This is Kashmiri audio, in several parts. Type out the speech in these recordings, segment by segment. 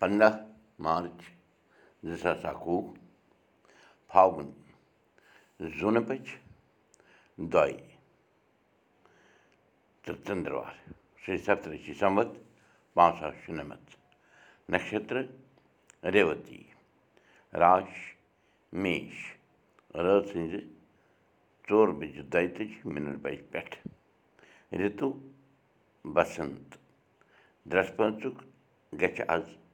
پنٛداہ مارٕچ زٕ ساس اَکوُہ فاگُن زوٗنہٕ بَجہِ دۄیہِ تہٕ ژٔنٛدٕروار شےٚ سَتتٕرٛشی سَمَتھ پانٛژھ ساس شُنَمَتھ نَشترٕ ریوتی راش میش رٲژ سٕنٛزِ ژور بَجہِ دۄیہِ تٲجی مِنَٹ بَجہِ پٮ۪ٹھ رِتُو بسنت درٛس پٲنٛژُک گژھِ آز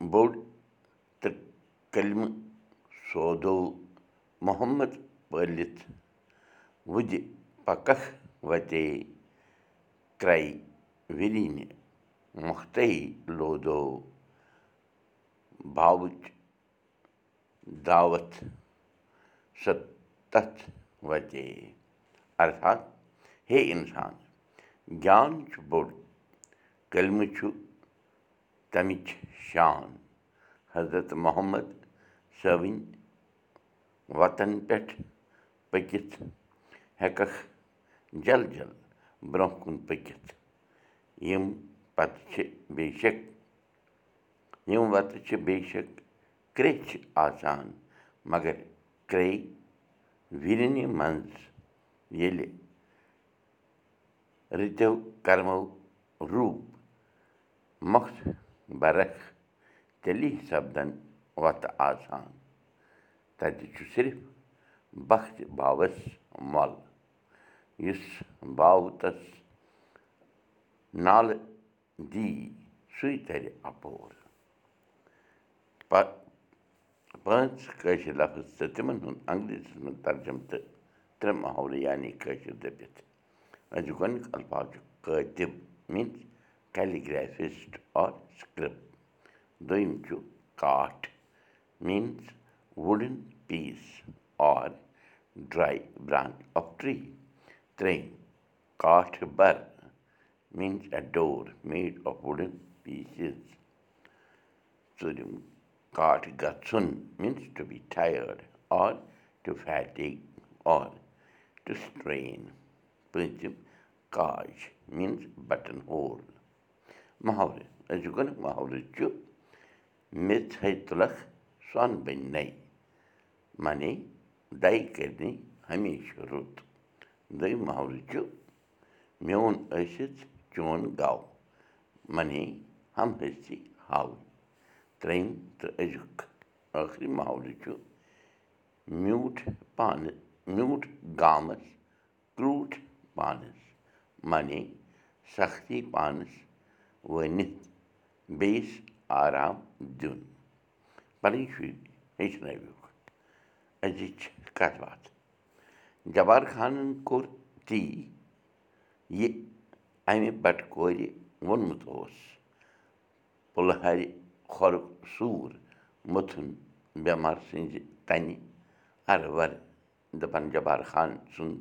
بوٚڑ تہٕ کلمہٕ سودو محمد پٲلِتھ وُدِ پککھ وتے کرٛے وِرنہِ مۄختَے لودو باوٕچ دعوت سۄ تَتھ وتے ارتھات ہے اِنسان گیان چھُ بوٚڑ کلمہٕ چھُ تَمِچ شان حضرت محمد صٲبٕنۍ وَتَن پٮ۪ٹھ پٔکِتھ ہٮ۪کَکھ جل جل برٛونٛہہ کُن پٔکِتھ یِم پَتہٕ چھِ بے شک یِم وَتہٕ چھِ بے شک کرٛیٚچھِ آسان مگر کرٛے وِرنہِ منٛز ییٚلہِ رِتو کَرمو روٗپ مۄخت بَرکھ تیٚلی سَپدَن وَتہٕ آسان۔ تَتہِ چھُ صِرف بخت باوَس مۄل یُس باو تَس نالہٕ دی سُے تَرِ اَپور۔ پانٛژھ کٲشِر لفظ تہٕ تِمَن ہُنٛد انٛگریٖزیَس منٛز ترجُمہٕ تہٕ ترٛےٚ محلہٕ یعنی کٲشِر دٔپِتھ۔ أزیُک گۄڈنیُک الفاظ چھُ کٲتِب کیلِگرٛیفِسٹ آر سِکرِپ دوٚیِم چھُ کاٹھ means wooden piece or dry branch of tree ترٛیٚیِم کاٹھ بَر means a door made of wooden pieces ژوٗرِم کاٹھ گژھُن means to be tied or to fitting or to strain پٲنٛژِم کاج میٖنٕز بَٹَن ہول محلہٕ أزیُک محلہٕ چھُ مےٚ ژھَے تُلَکھ سۄنہٕ بٔنۍ نَے معنی دَے کٔرنی ہمیشہٕ رُت دوٚیِم محلہٕ چھُ میون ٲسِتھ چون گاو معنی ہم ۂستی ہاوٕنۍ ترٛیٚیِم تہٕ أزیُک ٲخری محلہٕ چھُ میوٗٹھ پانہٕ میوٗٹھ گامَس کرٛوٗٹھ پانَس معنی سختی پانَس ؤنِتھ بیٚیِس آرام دیُن پَنٕنۍ شُرۍ ہیٚچھنٲوِکھ أزِچ کَتھ باتھ جبار خانَن کوٚر تی یہِ اَمہِ بَٹہٕ کورِ ووٚنمُت اوس پُلہَرِ کھۄرُک سوٗر مٔتھُن بٮ۪مار سٕنٛزِ تَنہِ اَرٕ وَرٕ دَپان جبار خان سُنٛد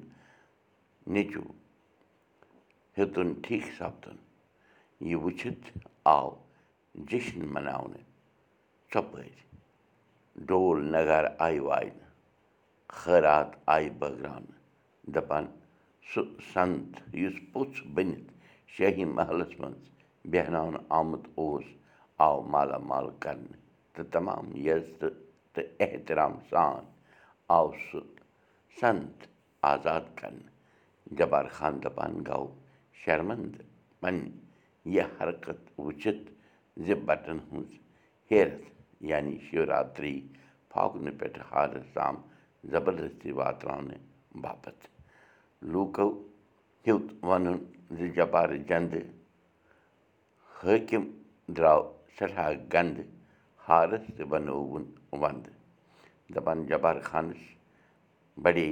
نیٚچوٗ ہیوٚتُن ٹھیٖک سَپدُن یہِ وٕچھِتھ آو جشن مَناونہٕ ژۄپٲرۍ ڈول نگار آیہِ واینہٕ خٲرات آیہِ بٲگراونہٕ دَپان سُہ سنٛت یُس پوٚژھ بٔنِتھ شٲہی محلَس منٛز بیٚہناونہٕ آمُت اوس آو مالا مال کَرنہٕ تہٕ تمام عزتہٕ تہٕ احترام سان آو سُہ سنٛت آزاد کَرنہٕ جبار خان دَپان گوٚو شرمنٛدٕ پنٛنہِ یہِ حرکت وٕچھِتھ زِ بَٹَن ہٕنٛز ہیرَتھ یعنی شِوراتری فاگنہٕ پٮ۪ٹھٕ ہارَس تام زبردستی واتراونہٕ باپتھ لوٗکو ہیوٚت وَنُن زِ جبارٕ جنٛدٕ حٲکِم درٛاو سٮ۪ٹھاہ گنٛدٕ ہارَس تہِ بنووُن وَندٕ۔ دَپان جبار خانَس بَڑے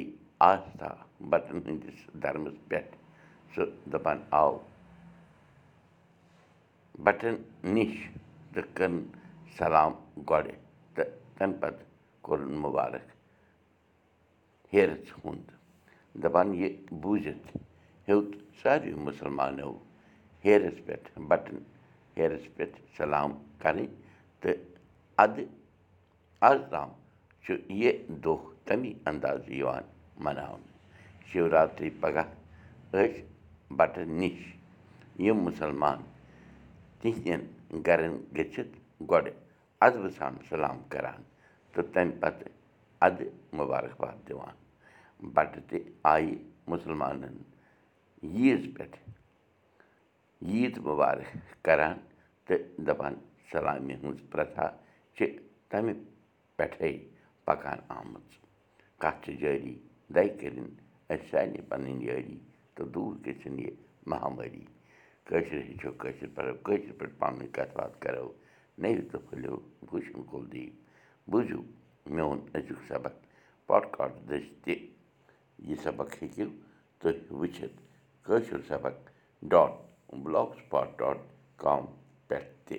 آستا بَٹَن ہٕنٛدِس دھرمَس پٮ۪ٹھ سُہ دَپان آو بَٹَن نِش تہٕ کٔرٕن سلام گۄڈٕ تہٕ تَمہِ پَتہٕ کوٚرُن مُبارک ہیرَس ہُنٛد دَپان یہِ بوٗزِتھ ہیوٚت ساروِی مُسلمانو ہیرَس پٮ۪ٹھ بَٹَن ہیرَس پٮ۪ٹھ سلام کَرٕنۍ تہٕ اَدٕ آز تام چھُ یہِ دۄہ تَمی اَندازٕ یِوان مَناونہٕ شِوراتری پَگاہ ٲسۍ بَٹَن نِش یِم مُسلمان تِہنٛدٮ۪ن گَرَن گٔژھِتھ گۄڈٕ اَدبہٕ سان سلام کَران تہٕ تَمہِ پَتہٕ اَدٕ مُبارکباد دِوان بَٹہٕ تہِ آیہِ مُسلمانَن عیٖذ پٮ۪ٹھ عیٖد مُبارک کَران تہٕ دَپان سَلامہِ ہٕنٛز پرٛتھا چھِ تَمہِ پٮ۪ٹھَے پَکان آمٕژ کَتھ چھِ جٲری دَے کٔرِنۍ اَسہِ سارنٕے پَنٕنۍ یٲری تہٕ دوٗر گٔژھِنۍ یہِ مہامٲری کٲشِر ہیٚچھو کٲشِر پَرو کٲشِر پٲٹھۍ پانہٕ ؤنۍ کَتھ باتھ کَرو نٔوِو تہٕ پھٔلِو بوٗشِن کُلدیٖپ بوٗزِو میون أزیُک سبق پاڈکاسٹ دٔسۍ تہِ یہِ سبق ہیٚکِو تُہۍ وٕچھِتھ کٲشُر سبق dot blogspot dot com پٮ۪ٹھ تہِ